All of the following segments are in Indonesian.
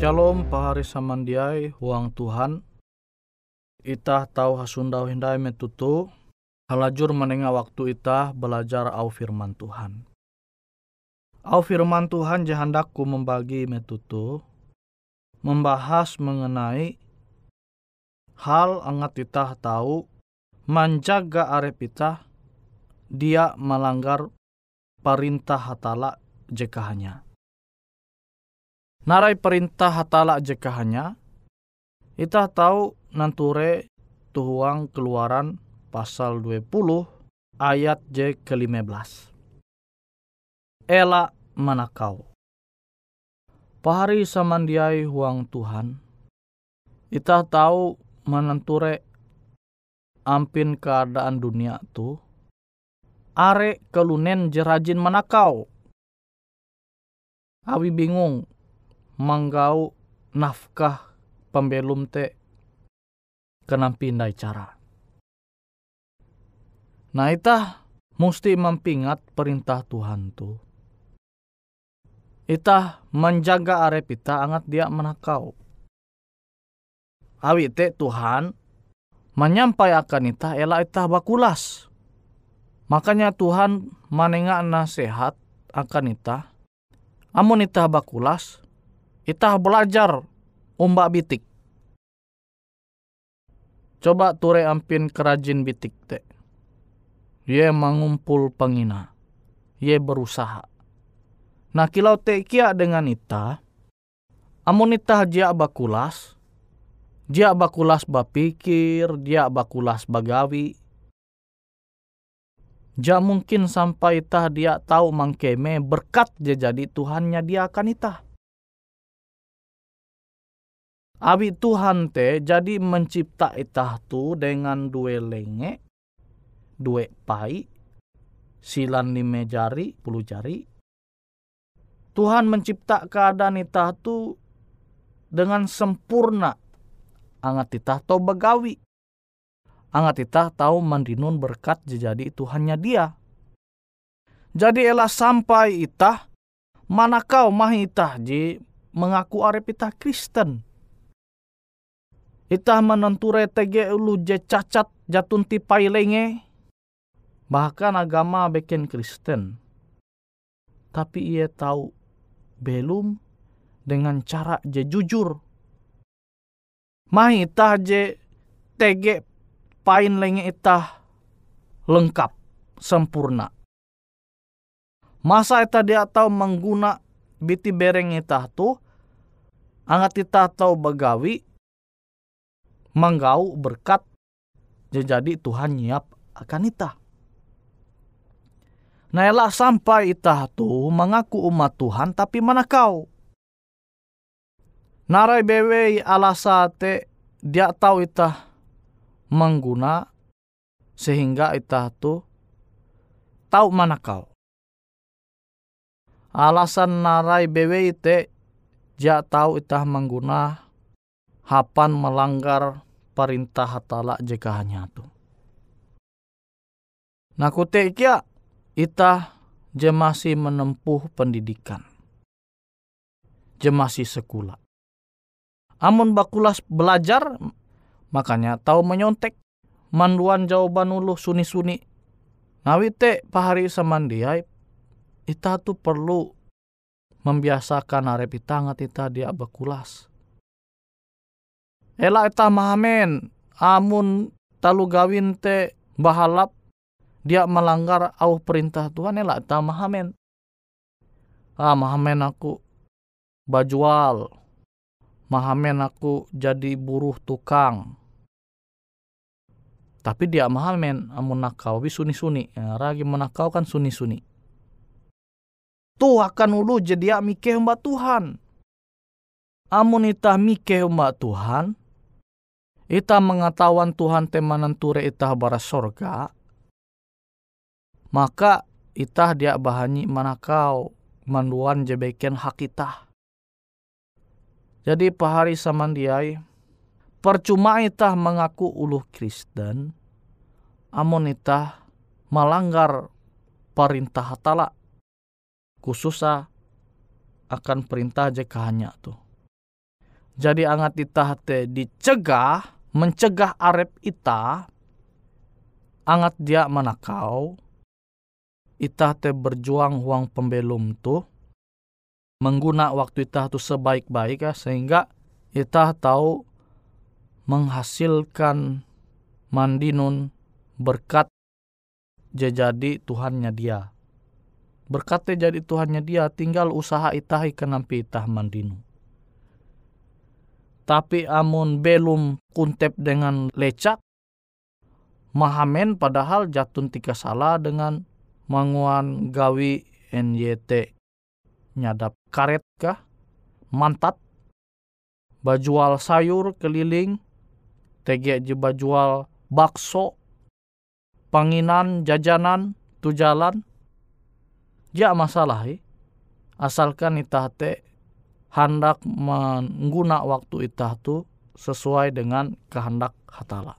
Shalom pahari samandiai huang Tuhan. Itah tahu hasundau hindai metutu. Halajur menengah waktu itah belajar au firman Tuhan. Au firman Tuhan jahandaku membagi metutu. Membahas mengenai hal angat itah tahu menjaga arep itah dia melanggar perintah hatala jekahannya. Narai perintah hatala jekahannya, kita tahu nanture tuhuang keluaran pasal 20 ayat J ke-15. Ela manakau. Pahari samandiai huang Tuhan, kita tahu menenture ampin keadaan dunia tu, are kelunen jerajin manakau. Awi bingung manggau nafkah pembelum te kenam pindai cara. Nah itah mesti mempingat perintah Tuhan tu. Itah menjaga arep ita angat dia menakau. Awi te Tuhan menyampaikan ita ela ita bakulas. Makanya Tuhan manenga nasihat akan ita. Amun ita bakulas, kita belajar ombak bitik. Coba ture ampin kerajin bitik te. Ye mengumpul pengina. Ye berusaha. Nah kilau te kia dengan ita. Amun ita jia bakulas. Dia bakulas bapikir, dia bakulas bagawi. Ja mungkin sampai ita dia tahu mangkeme berkat dia jadi Tuhannya dia akan itah. Abi Tuhan te jadi mencipta itah tu dengan dua lenge, dua pai, silan lima jari, puluh jari. Tuhan mencipta keadaan itah tu dengan sempurna. Angat itah tau begawi. Angat itah tahu mandinun berkat jadi Tuhannya dia. Jadi elah sampai itah, mana kau mah itah ji mengaku arep itah Kristen Itah menenture tege ulu je cacat jatun tipai lenge. Bahkan agama bikin Kristen. Tapi ia tahu belum dengan cara je jujur. Mah itah je tege pain lenge itah lengkap, sempurna. Masa itah dia tahu mengguna biti bereng itah tu, angat itah tahu begawi, manggau berkat jadi Tuhan nyiap akan ita. Nah elah sampai ita tu mengaku umat Tuhan tapi mana kau? Narai bewe alasate dia tahu ita mengguna sehingga ita tu tahu mana kau. Alasan narai bewe te dia tahu ita mengguna hapan melanggar perintah hatala jika hanya tu. Nah kute kia ita je masih menempuh pendidikan. Je masih sekolah. Amun bakulas belajar, makanya tahu menyontek. Manduan jawaban ulu suni-suni. Nawite pahari samandiai, ita tu perlu membiasakan arep ita ngat ita dia bakulas Ela eta mahamen amun talu gawin te bahalap dia melanggar au perintah Tuhan ela eta mahamen. Ah mahamen aku bajual. Mahamen aku jadi buruh tukang. Tapi dia mahamen amun nakau bi suni-suni. Ya, ragi menakau kan suni-suni. Tuh akan ulu jadi mikeh mbak Tuhan. Amun itah mikeh mbak Tuhan, ita mengetahuan Tuhan temanan ture ita bara sorga, maka ita dia bahani manakau manduan jebeken hak ita. Jadi pahari samandiai, percuma ita mengaku uluh Kristen, amun ita melanggar perintah hatala, khususnya akan perintah jeka hanya tuh. Jadi angat ita te dicegah, mencegah arep ita, angat dia manakau, ita te berjuang huang pembelum tu, mengguna waktu ita tu sebaik-baik ya, sehingga ita tahu menghasilkan mandinun berkat jadi Tuhannya dia. Berkatnya jadi Tuhannya dia, tinggal usaha itahi kenampi itah mandinu. Tapi amun belum kuntep dengan lecak, mahamen padahal jatun tika salah dengan manguan gawi NYT nyadap karet kah mantat bajual sayur keliling, tege je bajual bakso, panginan, jajanan, tu jalan. Ja masalah eh. Asalkan itah te hendak mengguna waktu itah tu sesuai dengan kehendak hatala.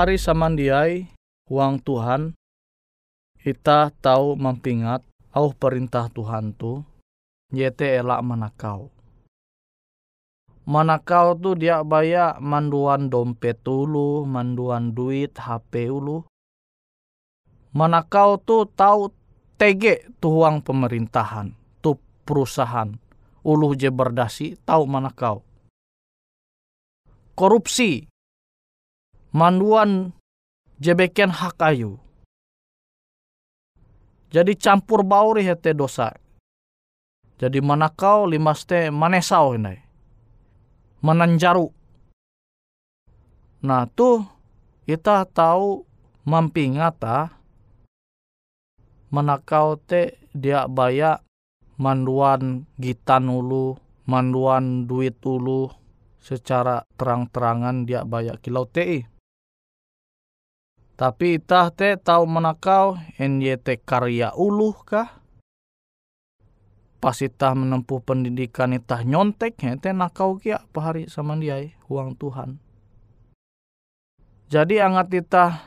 Pahari samandiai uang Tuhan kita tahu mempingat au perintah Tuhan tu yete elak manakau. Manakau tu dia baya manduan dompet ulu, manduan duit HP ulu. Manakau tu tahu tege tu uang pemerintahan, tu perusahaan. Ulu je berdasi tahu manakau. Korupsi. Manduan jebeken hak ayu. Jadi campur bauri hete dosa. Jadi manakau limaste manesau ini. Menanjaru. Nah tuh kita tahu mampingata manakau te dia baya manduan gitan ulu, manduan duit ulu secara terang-terangan dia baya kilau tei. Tapi itah te tahu menakau NYT karya uluh kah? pas itah menempuh pendidikan itah nyontek hente nakau kia apa hari sama dia uang Tuhan. Jadi angat itah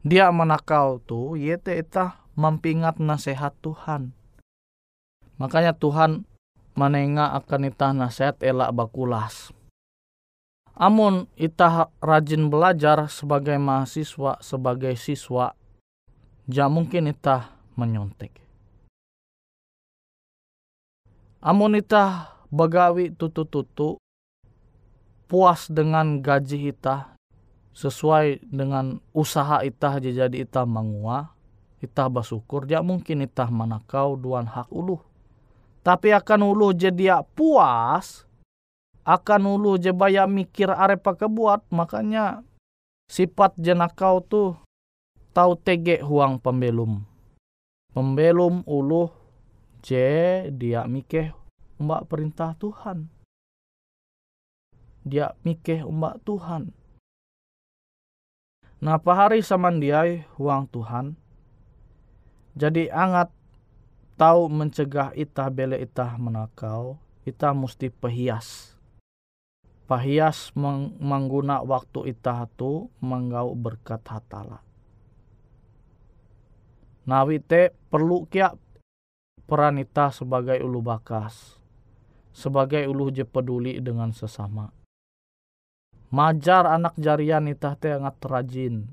dia menakau tu yete itah mempingat nasihat Tuhan. Makanya Tuhan menengah akan itah nasihat elak bakulas. Amun itah rajin belajar sebagai mahasiswa, sebagai siswa, ja mungkin itah menyontek. Amun itah bagawi tutu-tutu puas dengan gaji itah sesuai dengan usaha itah jadi itah mangua itah bersyukur dia mungkin itah manakau duan hak ulu tapi akan ulu jadi puas akan ulu je baya mikir arepa kebuat makanya sifat jenakau tu tau tege huang pembelum pembelum ulu C. Dia mikeh umbak perintah Tuhan. Dia mikeh umbak Tuhan. Nah, hari samandiai uang Tuhan. Jadi angat tahu mencegah itah bele itah menakau, itah mesti pehias. Pahias meng mengguna waktu itah tu menggau berkat hatala. Nawite perlu kia peranita sebagai ulu bakas, sebagai ulu je peduli dengan sesama. Majar anak jarian itah te angat rajin.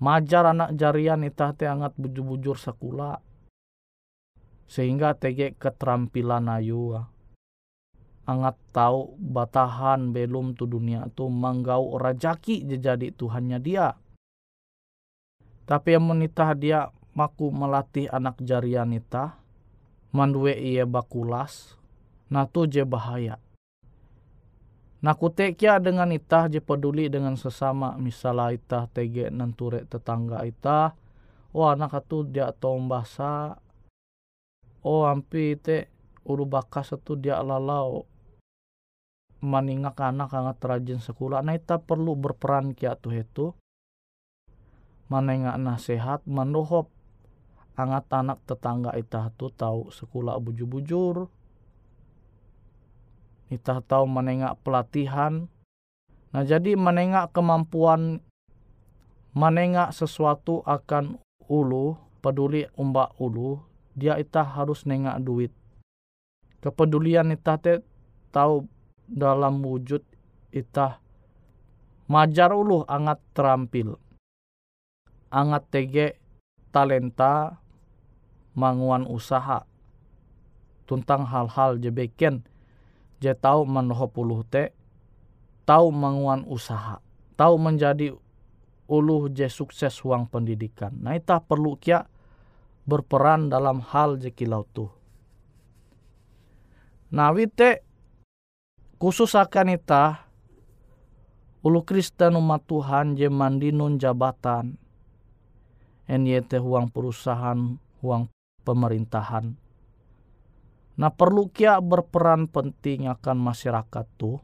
Majar anak jarian itah te angat bujur-bujur sekula. Sehingga tege keterampilan ayu. Angat tahu batahan belum tu dunia tu manggau rajaki jadi Tuhannya dia. Tapi yang menitah dia maku melatih anak jarianita mandue ia bakulas nah tu je bahaya. Nah kutekia dengan itah je peduli dengan sesama misalnya itah tege nanture tetangga itah. Oh anak itu dia tombasa oh ampi te uru bakas itu dia lalau maningak anak anak rajin sekolah. Nah itah perlu berperan kia tuh itu manengak nasihat mandohop angat anak tetangga itah tu tahu sekolah bujur-bujur. Itah tahu menengak pelatihan. Nah jadi menengak kemampuan menengak sesuatu akan ulu peduli umbak ulu dia itah harus nengak duit. Kepedulian itah te tahu dalam wujud itah majar ulu angat terampil angat tege talenta manguan usaha tentang hal-hal jebeken je tahu manoho puluh te tahu manguan usaha tahu menjadi uluh je sukses uang pendidikan. Nah ita perlu kia berperan dalam hal je kilau tu nah wite khusus akan ita ulu Kristen umat Tuhan je mandi nun jabatan NYT uang perusahaan uang pemerintahan. Nah perlu kia berperan penting akan masyarakat tuh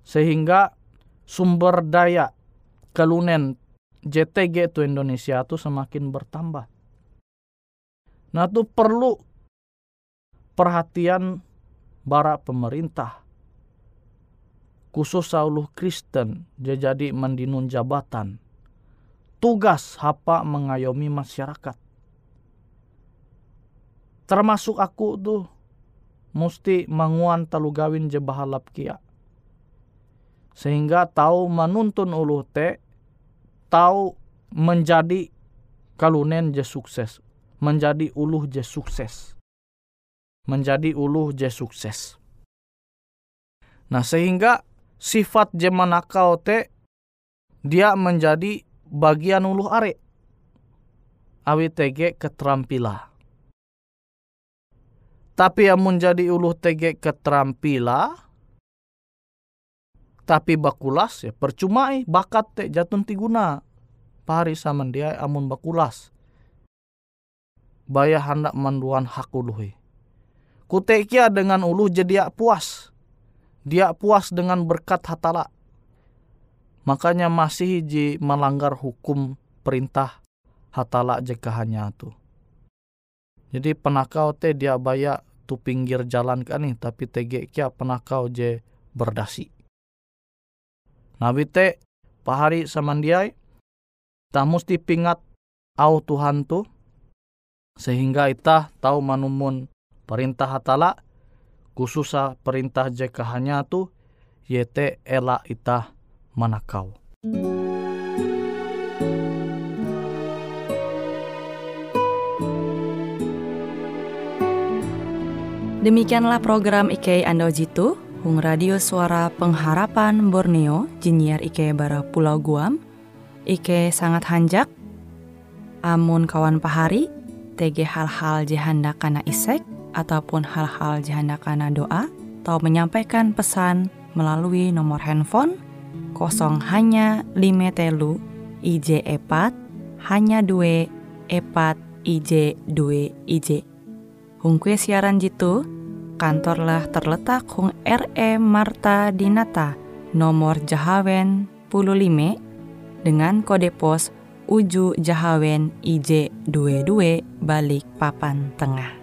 sehingga sumber daya kelunen JTG itu Indonesia tuh semakin bertambah. Nah tuh perlu perhatian para pemerintah. khusus uluh Kristen dia jadi mendinun jabatan. Tugas hapa mengayomi masyarakat. Termasuk aku tuh mesti menguan telu gawin kia. Sehingga tahu menuntun uluh te tahu menjadi kalunen je sukses menjadi uluh je sukses menjadi uluh je sukses. Nah sehingga sifat je manakau te dia menjadi bagian uluh are awi tege keterampilan tapi yang menjadi uluh tege keterampilan tapi bakulas ya percuma eh bakat te jatun tiguna. Pari sama dia amun bakulas. Baya hendak manduan hak uluhi kutekia dengan uluh jadi puas. Dia puas dengan berkat hatala. Makanya masih ji melanggar hukum perintah hatala jika hanya tu. Jadi penakau te dia baya tu pinggir jalan kan nih tapi tege kia penakau je berdasi. Nabi te pahari samandiai tak mesti pingat au Tuhan tu sehingga ita tahu manumun perintah hatala khususa perintah jeka hanya tu yete ela ita manakau. Demikianlah program IK Ando Jitu Hung Radio Suara Pengharapan Borneo, Jinier Ike Bara Pulau Guam, Ike sangat hanjak, amun kawan pahari, TG hal-hal jihanda kana isek, ataupun hal-hal jihanda kana doa, atau menyampaikan pesan melalui nomor handphone kosong hanya lima telu IJ epat hanya dua epat IJ dua IJ. Hung kue siaran jitu, kantorlah terletak Hung RE Marta Dinata, nomor Jahawen 15 dengan kode pos Uju Jahawen IJ22 balik papan tengah.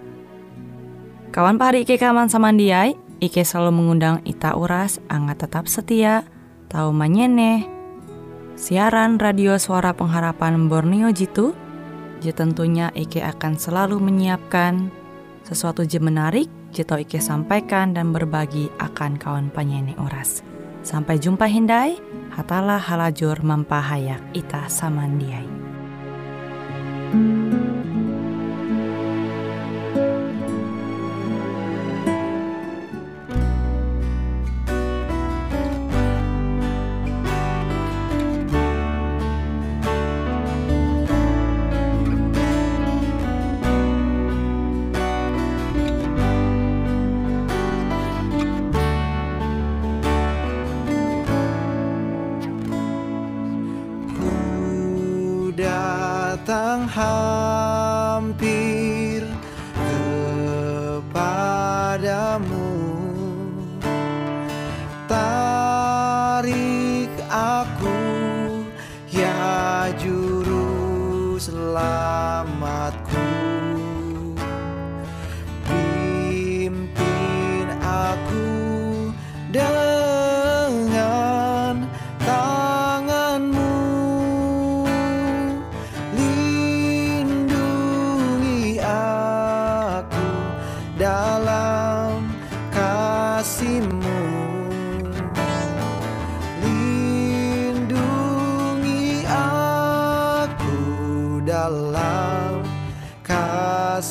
Kawan pahari Ike Kaman Samandiai, Ike selalu mengundang Ita Uras, angga tetap setia, tahu manyene, siaran radio suara pengharapan Borneo Jitu, jadi tentunya Ike akan selalu menyiapkan sesuatu je menarik Cito Ike sampaikan dan berbagi akan kawan penyanyi oras. Sampai jumpa Hindai, hatalah halajur mempahayak ita samandiai.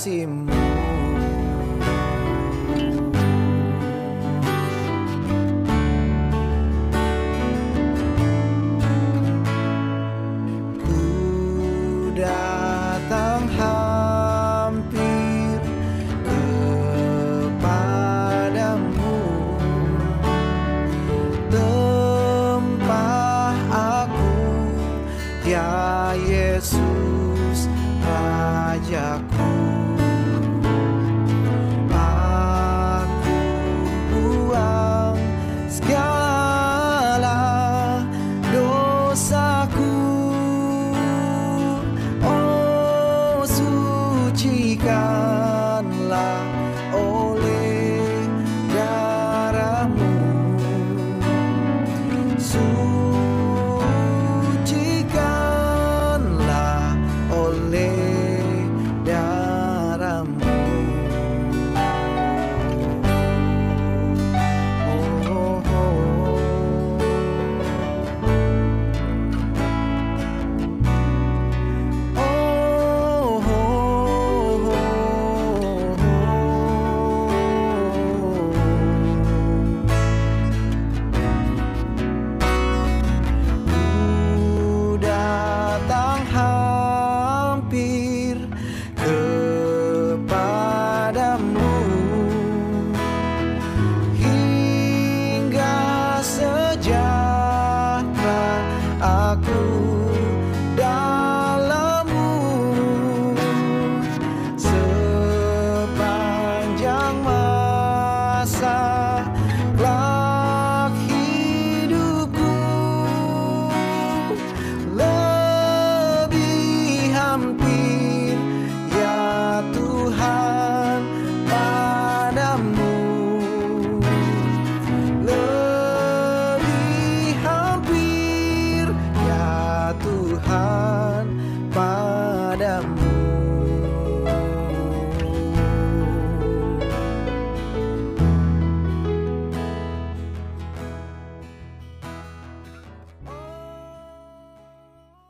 I'm.